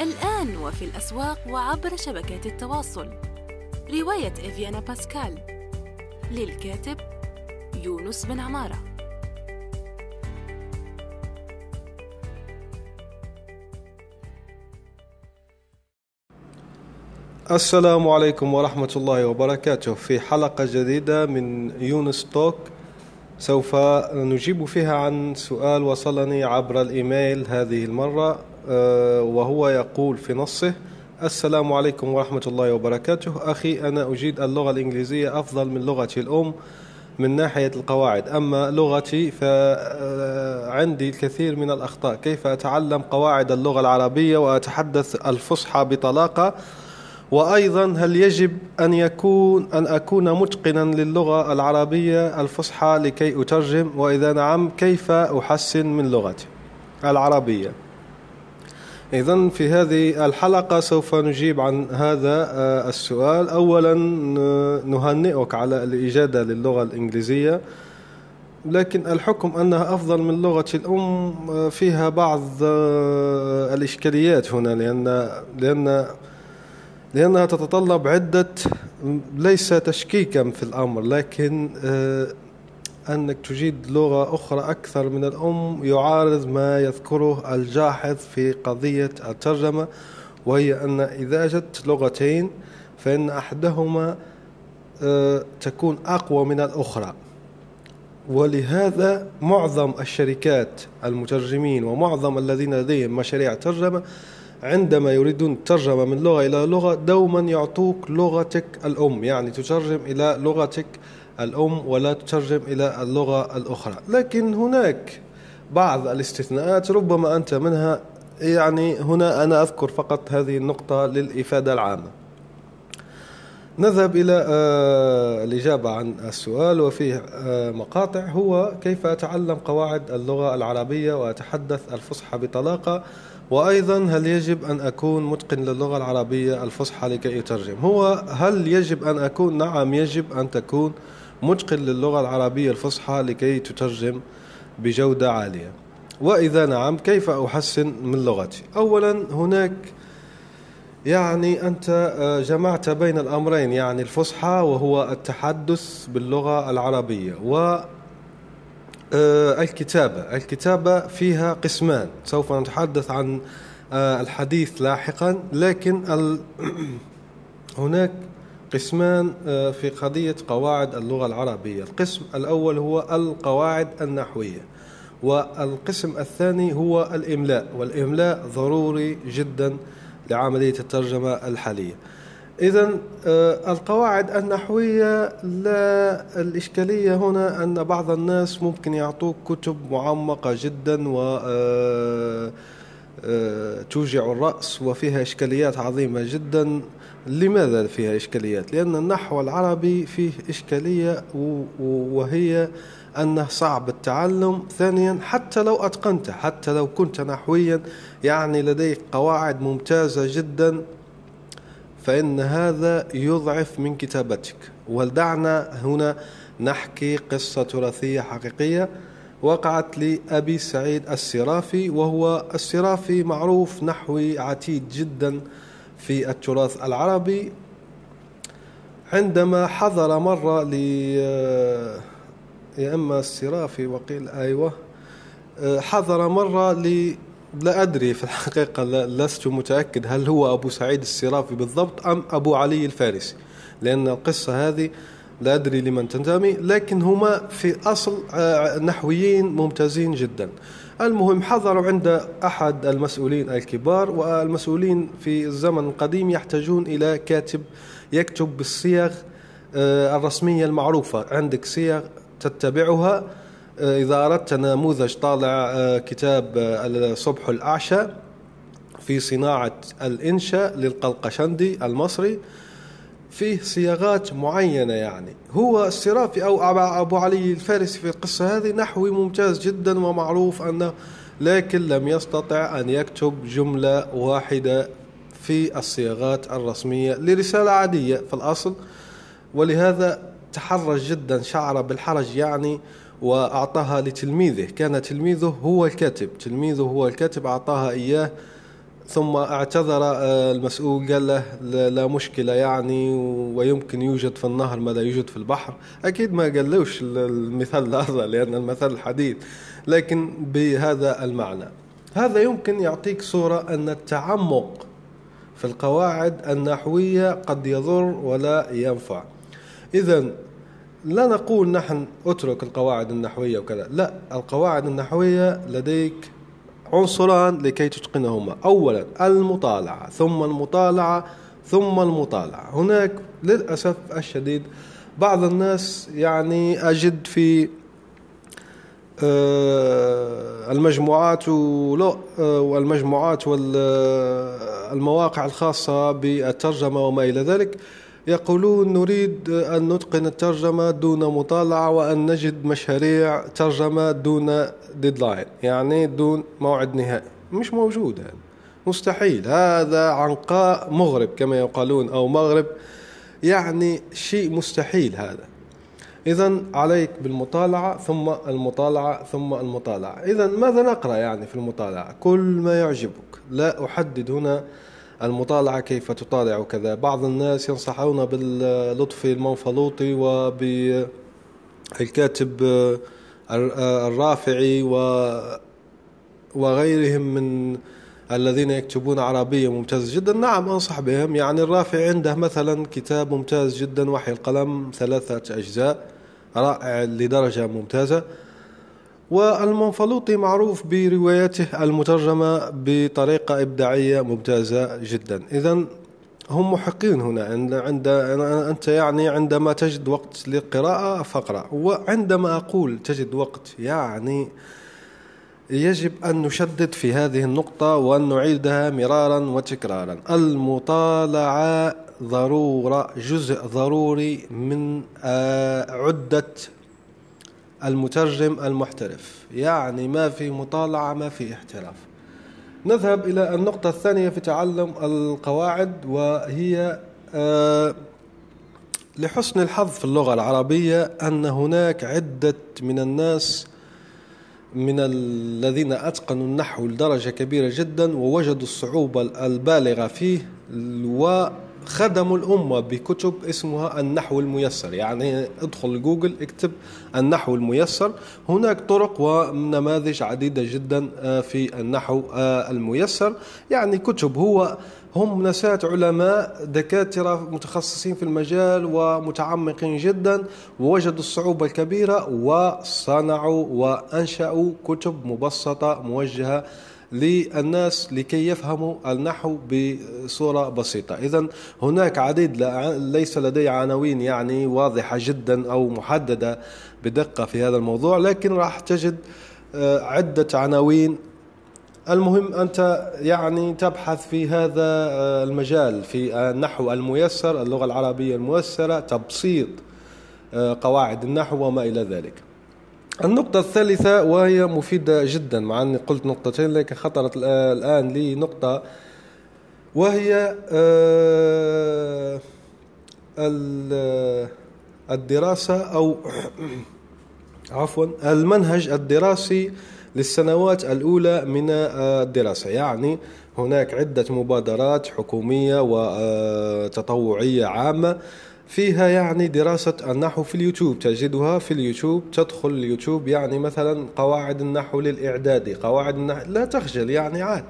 الآن وفي الأسواق وعبر شبكات التواصل. رواية إفيانا باسكال. للكاتب يونس بن عمارة. السلام عليكم ورحمة الله وبركاته. في حلقة جديدة من يونس توك سوف نجيب فيها عن سؤال وصلني عبر الإيميل هذه المرة. وهو يقول في نصه السلام عليكم ورحمة الله وبركاته. أخي أنا أجيد اللغة الإنجليزية أفضل من لغتي الأم من ناحية القواعد. أما لغتي فعندي الكثير من الأخطاء. كيف أتعلم قواعد اللغة العربية وأتحدث الفصحى بطلاقة؟ وأيضا هل يجب أن يكون أن أكون متقنا للغة العربية الفصحى لكي أترجم؟ وإذا نعم كيف أحسن من لغتي العربية؟ إذا في هذه الحلقة سوف نجيب عن هذا آه، السؤال. أولا نهنئك على الإجادة للغة الإنجليزية لكن الحكم أنها أفضل من لغة الأم آه، فيها بعض آه، الإشكاليات هنا لأن لأن لأنها تتطلب عدة ليس تشكيكا في الأمر لكن أنك تجيد لغة أخرى أكثر من الأم يعارض ما يذكره الجاحظ في قضية الترجمة وهي أن إذا جدت لغتين فإن أحدهما آه، تكون أقوى من الأخرى. ولهذا معظم الشركات المترجمين ومعظم الذين لديهم مشاريع ترجمة عندما يريدون الترجمة من لغة إلى لغة دوما يعطوك لغتك الأم يعني تترجم إلى لغتك الأم ولا تترجم إلى اللغة الأخرى. لكن هناك بعض الاستثناءات ربما أنت منها. يعني هنا أنا أذكر فقط هذه النقطة للإفادة العامة. نذهب إلى آه، الإجابة عن السؤال وفيه آه، مقاطع. هو كيف أتعلم قواعد اللغة العربية وأتحدث الفصحى بطلاقة؟ وأيضا هل يجب أن أكون متقن للغة العربية الفصحى لكي أترجم؟ هو هل يجب أن أكون؟ نعم يجب أن تكون. متقن للغة العربية الفصحى لكي تترجم بجودة عالية. وإذا نعم كيف أحسن من لغتي؟ أولا هناك يعني أنت آه، جمعت بين الأمرين يعني الفصحى وهو التحدث باللغة العربية و آه، الكتابة. الكتابة فيها قسمان. سوف نتحدث عن آه، الحديث لاحقا لكن ال... هناك قسمان آه، في قضية قواعد اللغة العربية. القسم الأول هو القواعد النحوية والقسم الثاني هو الإملاء. والإملاء ضروري جدا لعملية الترجمة الحالية. إذا آه، القواعد النحوية لا الإشكالية هنا أن بعض الناس ممكن يعطوك كتب معمقة جدا و آه، توجع الرأس وفيها إشكاليات عظيمة جدا. لماذا فيها إشكاليات؟ لأن النحو العربي فيه إشكالية وهي أنه صعب التعلم. ثانيا حتى لو أتقنته حتى لو كنت نحويا يعني لديك قواعد ممتازة جدا فإن هذا يضعف من كتابتك. ولدعنا هنا نحكي قصة تراثية حقيقية. وقعت لأبي سعيد السرافي وهو السرافي معروف نحوي عتيد جدا في التراث العربي. عندما حضر مرة ل يا إما السرافي وقيل أيوة حضر مرة لا أدري في الحقيقة لست متأكد هل هو أبو سعيد السرافي بالضبط أم أبو علي الفارسي لأن القصة هذه لا أدري لمن تنتمي لكن هما في أصل آه، نحويين ممتازين جدا. المهم حضروا عند أحد المسؤولين الكبار والمسؤولين في الزمن القديم يحتاجون إلى كاتب يكتب بالصيغ آه، الرسمية المعروفة. عندك صيغ تتبعها. آه، إذا أردت نموذج طالع كتاب الصبح الأعشى في صناعة الإنشاء للقلقشندي المصري. فيه صياغات معينة يعني. هو السرافي أو أبو علي الفارسي في القصة هذه نحوي ممتاز جدا ومعروف أنه لكن لم يستطع أن يكتب جملة واحدة في الصياغات الرسمية لرسالة عادية في الأصل. ولهذا تحرج جدا شعر بالحرج يعني وأعطاها لتلميذه. كان تلميذه هو الكاتب. تلميذه هو الكاتب أعطاها إياه ثم اعتذر آه، المسؤول قال له لا مشكلة يعني ويمكن يوجد في النهر ما لا يوجد في البحر. أكيد ما قالوش المثال هذا لأن المثل الحديث لكن بهذا المعنى. هذا يمكن يعطيك صورة أن التعمق في القواعد النحوية قد يضر ولا ينفع. إذا لا نقول نحن اترك القواعد النحوية وكذا. لا القواعد النحوية لديك عنصران لكي تتقنهما. أولا المطالعة ثم المطالعة ثم المطالعة. هناك للأسف الشديد بعض الناس يعني أجد في آه، المجموعات آه، والمجموعات والمواقع الخاصة بالترجمة وما إلى ذلك. يقولون نريد أن نتقن الترجمة دون مطالعة وأن نجد مشاريع ترجمة دون ديدلاين يعني دون موعد نهائي. مش موجود هذا. مستحيل. هذا عنقاء مغرب كما يقالون أو مغرب يعني شيء مستحيل هذا. إذا عليك بالمطالعة ثم المطالعة ثم المطالعة. إذا ماذا نقرأ يعني في المطالعة؟ كل ما يعجبك. لا أحدد هنا المطالعة كيف تطالع وكذا. بعض الناس ينصحون باللطفي المنفلوطي وبالكاتب الرافعي وغيرهم من الذين يكتبون عربية ممتاز جدا. نعم أنصح بهم. يعني الرافعي عنده مثلا كتاب ممتاز جدا وحي القلم ثلاثة أجزاء رائع لدرجة ممتازة. والمنفلوطي معروف بروايته المترجمة بطريقة إبداعية ممتازة جدا. إذا هم محقين هنا. عند, عند أنت يعني عندما تجد وقت للقراءة فاقرأ. وعندما أقول تجد وقت يعني يجب أن نشدد في هذه النقطة وأن نعيدها مرارا وتكرارا. المطالعة ضرورة جزء ضروري من آه، عدة المترجم المحترف. يعني ما في مطالعة ما في احتراف. نذهب إلى النقطة الثانية في تعلم القواعد وهي آه، لحسن الحظ في اللغة العربية أن هناك عدة من الناس من الذين أتقنوا النحو لدرجة كبيرة جدا ووجدوا الصعوبة البالغة فيه و خدموا الأمة بكتب اسمها النحو الميسر. يعني ادخل جوجل اكتب النحو الميسر. هناك طرق ونماذج عديدة جدا آه، في النحو آه، الميسر. يعني كتب هو هم نسات علماء دكاترة متخصصين في المجال ومتعمقين جدا ووجدوا الصعوبة الكبيرة وصنعوا وأنشأوا كتب مبسطة موجهة للناس لكي يفهموا النحو بصورة بسيطة. إذا هناك عديد ليس لدي عناوين يعني واضحة جدا أو محددة بدقة في هذا الموضوع لكن راح تجد آه، عدة عناوين. المهم أنت يعني تبحث في هذا آه، المجال في النحو الميسر اللغة العربية الميسرة تبسيط آه، قواعد النحو وما إلى ذلك. النقطة الثالثة وهي مفيدة جدا مع أني قلت نقطتين لكن خطرت الآن لي نقطة وهي آه، الدراسة أو عفوا المنهج الدراسي للسنوات الأولى من الدراسة. يعني هناك عدة مبادرات حكومية وتطوعية عامة فيها يعني دراسة النحو في اليوتيوب. تجدها في اليوتيوب تدخل اليوتيوب يعني مثلا قواعد النحو للإعدادي. قواعد النحو لا تخجل يعني عاد.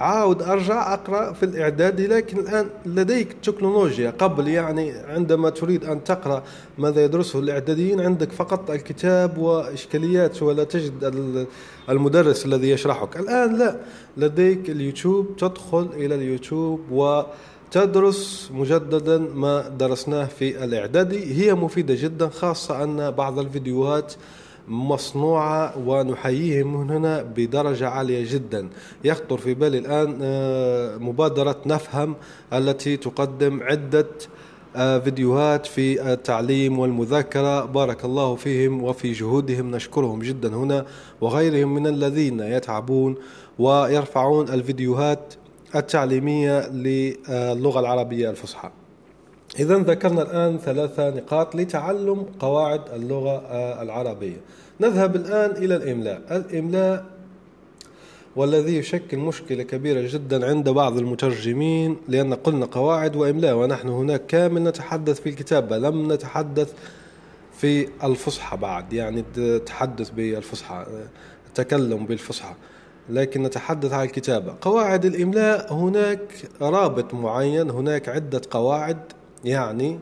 عاود أرجع أقرأ في الإعدادي لكن الآن لديك تكنولوجيا. قبل يعني عندما تريد أن تقرأ ماذا يدرسه الإعداديين عندك فقط الكتاب وإشكاليات ولا تجد المدرس الذي يشرحك. الآن لا لديك اليوتيوب. تدخل إلى اليوتيوب و تدرس مجددا ما درسناه في الإعدادي هي مفيدة جدا خاصة أن بعض الفيديوهات مصنوعة ونحييهم هنا بدرجة عالية جدا. يخطر في بالي الآن آه، مبادرة نفهم التي تقدم عدة آه، فيديوهات في التعليم والمذاكرة. بارك الله فيهم وفي جهودهم. نشكرهم جدا هنا وغيرهم من الذين يتعبون ويرفعون الفيديوهات التعليمية للغة العربية الفصحى. إذا ذكرنا الآن ثلاثة نقاط لتعلم قواعد اللغة العربية. نذهب الآن إلى الإملاء. الإملاء والذي يشكل مشكلة كبيرة جدا عند بعض المترجمين لأن قلنا قواعد وإملاء ونحن هناك كامل نتحدث في الكتابة لم نتحدث في الفصحى بعد يعني التحدث بالفصحى التكلم بالفصحى. لكن نتحدث عن الكتابة. قواعد الإملاء هناك رابط معين هناك عدة قواعد. يعني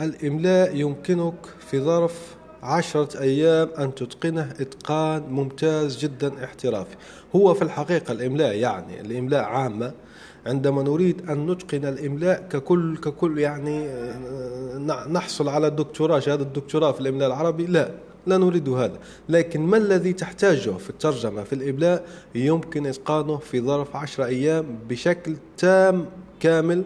الإملاء يمكنك في ظرف عشرة أيام أن تتقنه إتقان ممتاز جدا احترافي. هو في الحقيقة الإملاء يعني الإملاء عامة. عندما نريد أن نتقن الإملاء ككل ككل يعني نحصل على الدكتوراه. شهادة الدكتوراه في الإملاء العربي؟ لا. لا نريد هذا. لكن ما الذي تحتاجه في الترجمة في الإملاء يمكن إتقانه في ظرف عشر أيام بشكل تام كامل.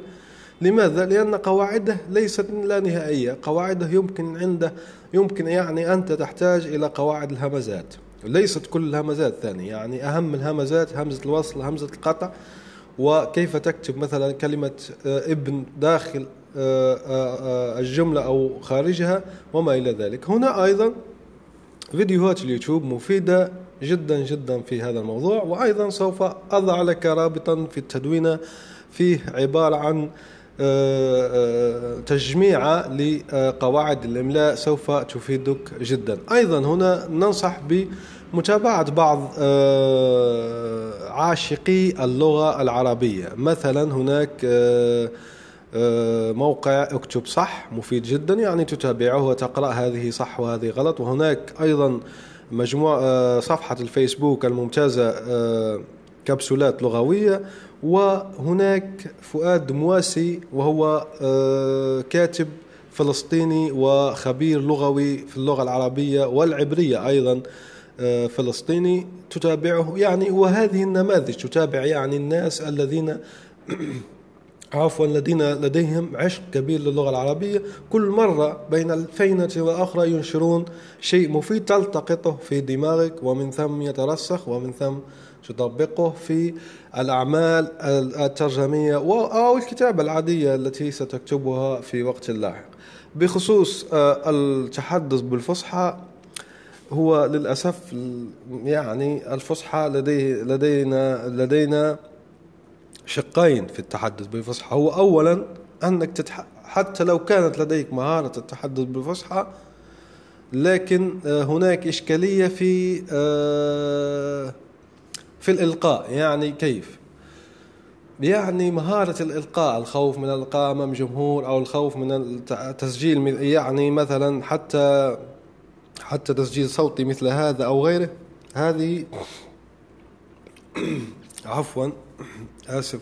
لماذا؟ لأن قواعده ليست لا نهائية. قواعده يمكن عنده يمكن يعني أنت تحتاج إلى قواعد الهمزات. ليست كل الهمزات ثانية يعني أهم الهمزات همزة الوصل همزة القطع. وكيف تكتب مثلا كلمة آه، ابن داخل آه، آه، الجملة أو خارجها؟ وما إلى ذلك. هنا أيضا فيديوهات اليوتيوب مفيدة جدا جدا في هذا الموضوع وأيضا سوف أضع لك رابطا في التدوينة فيه عبارة عن تجميع لقواعد الإملاء سوف تفيدك جدا. أيضا هنا ننصح بمتابعة بعض آه، عاشقي اللغة العربية. مثلا هناك آه، آه، موقع اكتب صح مفيد جدا يعني تتابعه وتقرأ هذه صح وهذه غلط. وهناك أيضا مجموعة صفحة الفيسبوك الممتازة كبسولات لغوية. وهناك فؤاد مواسي وهو آه، كاتب فلسطيني وخبير لغوي في اللغة العربية والعبرية أيضا آه، فلسطيني. تتابعه يعني وهذه النماذج تتابع يعني الناس الذين عفوا الذين لديهم عشق كبير للغة العربية. كل مرة بين الفينة والأخرى ينشرون شيء مفيد تلتقطه في دماغك ومن ثم يترسخ ومن ثم تطبقه في الأعمال الترجمية أو الكتابة العادية التي ستكتبها في وقت لاحق. بخصوص آه، التحدث بالفصحى هو للأسف يعني الفصحى لديه لدينا لدينا شقين في التحدث بالفصحى. هو أولا أنك تتح... حتى لو كانت لديك مهارة التحدث بالفصحى لكن آه، هناك إشكالية في آه، في الإلقاء. يعني كيف؟ يعني مهارة الإلقاء الخوف من الإلقاء أمام جمهور أو الخوف من التسجيل يعني مثلا حتى حتى تسجيل صوتي مثل هذا أو غيره. هذه عفوا آسف.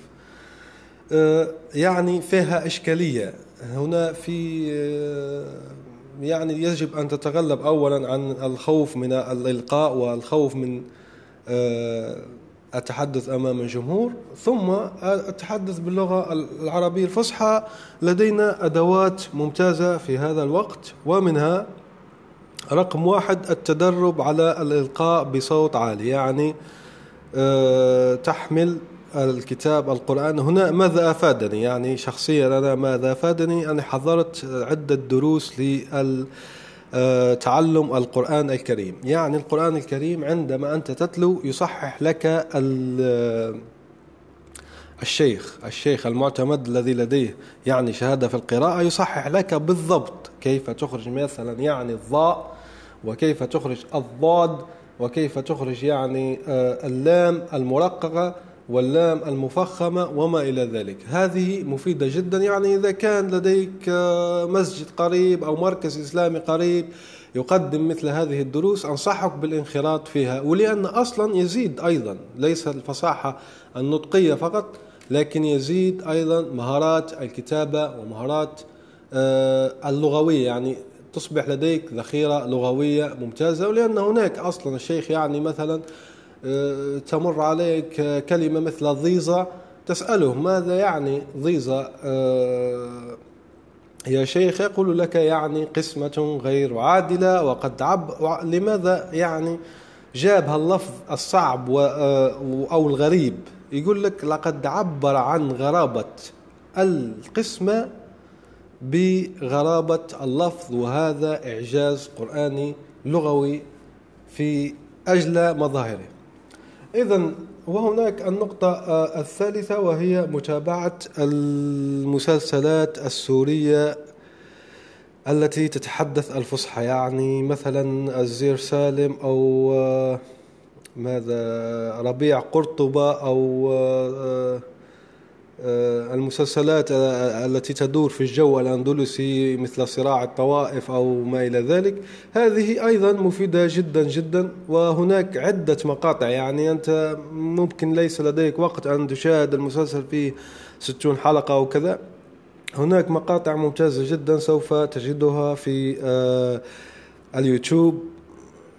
آه، يعني فيها إشكالية. هنا في آه، يعني يجب أن تتغلب أولا عن الخوف من الإلقاء والخوف من آه، أتحدث أمام الجمهور ثم أتحدث باللغة العربية الفصحى. لدينا أدوات ممتازة في هذا الوقت ومنها رقم واحد التدرب على الإلقاء بصوت عالي يعني تحمل الكتاب القرآن. هنا ماذا أفادني؟ يعني شخصيا أنا ماذا أفادني؟ أنا حضرت عدة دروس لل تعلم القرآن الكريم. يعني القرآن الكريم عندما أنت تتلو يصحح لك الشيخ الشيخ المعتمد الذي لديه يعني شهادة في القراءة يصحح لك بالضبط كيف تخرج مثلا يعني الضاء وكيف تخرج الضاد وكيف تخرج يعني آه، اللام المرققة. واللام المفخمة وما إلى ذلك. هذه مفيدة جدا يعني إذا كان لديك آه، مسجد قريب أو مركز إسلامي قريب يقدم مثل هذه الدروس أنصحك بالانخراط فيها. ولأن أصلا يزيد أيضا ليس الفصاحة النطقية فقط لكن يزيد أيضا مهارات الكتابة ومهارات آه، اللغوية. يعني تصبح لديك ذخيرة لغوية ممتازة. ولأن هناك أصلا الشيخ يعني مثلا تمر عليك كلمة مثل ضيزة. تسأله ماذا يعني ضيزة؟ آه، يا شيخ يقول لك يعني قسمة غير عادلة. وقد عب لماذا يعني جاب هاللفظ الصعب آه، أو الغريب؟ يقول لك لقد عبر عن غرابة القسمة بغرابة اللفظ. وهذا إعجاز قرآني لغوي في أجل مظاهره. إذا وهناك النقطة آه، الثالثة وهي متابعة المسلسلات السورية التي تتحدث الفصحى. يعني مثلا الزير سالم أو آه، ماذا ربيع قرطبة أو آه، المسلسلات التي تدور في الجو الأندلسي مثل صراع الطوائف أو ما إلى ذلك هذه أيضا مفيدة جدا جدا وهناك عدة مقاطع. يعني أنت ممكن ليس لديك وقت أن تشاهد المسلسل فيه ستون حلقة أو كذا. هناك مقاطع ممتازة جدا سوف تجدها في آه، اليوتيوب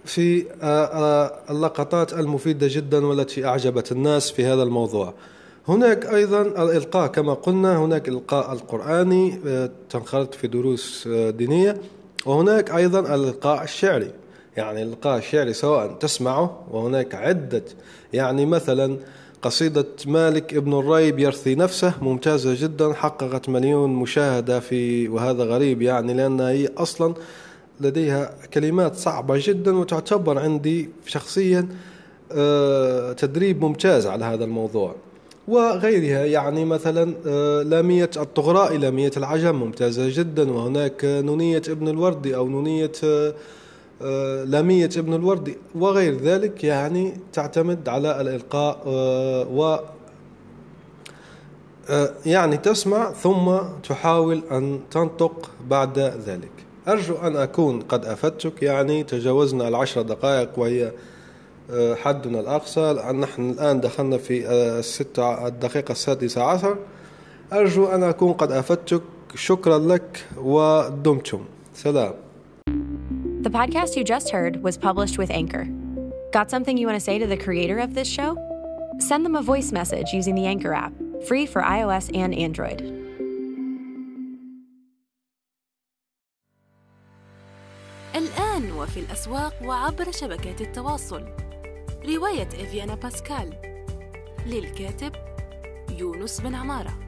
في آه، اللقطات المفيدة جدا والتي أعجبت الناس في هذا الموضوع. هناك أيضا الإلقاء كما قلنا هناك إلقاء القرآني آه، تنخرط في دروس آه، دينية وهناك أيضا الإلقاء الشعري. يعني الإلقاء الشعري سواء تسمعه وهناك عدة يعني مثلا قصيدة مالك ابن الريب يرثي نفسه ممتازة جدا حققت مليون مشاهدة في وهذا غريب يعني لأنها هي أصلا لديها كلمات صعبة جدا وتعتبر عندي شخصيا آه، تدريب ممتاز على هذا الموضوع. وغيرها. يعني مثلا آه، لامية الطغراء لامية العجم. ممتازة جدا. وهناك نونية ابن الوردي أو نونية آه، آه، لامية ابن الوردي وغير ذلك. يعني تعتمد على الإلقاء و يعني تسمع ثم تحاول أن تنطق بعد ذلك. أرجو أن أكون قد أفدتك. يعني تجاوزنا العشر دقائق وهي حدنا الأقصى نحن الآن دخلنا في آه، الستة الدقيقة السادسة عشر أرجو أن أكون قد أفدتك شكرا لك ودمتم سلام The podcast you just heard was published with Anchor. Got something you want to say to the creator of this show? Send them a voice message using the Anchor app, free for iOS and Android. الآن وفي الأسواق وعبر شبكات التواصل رواية إفيانا باسكال للكاتب يونس بن عمارة.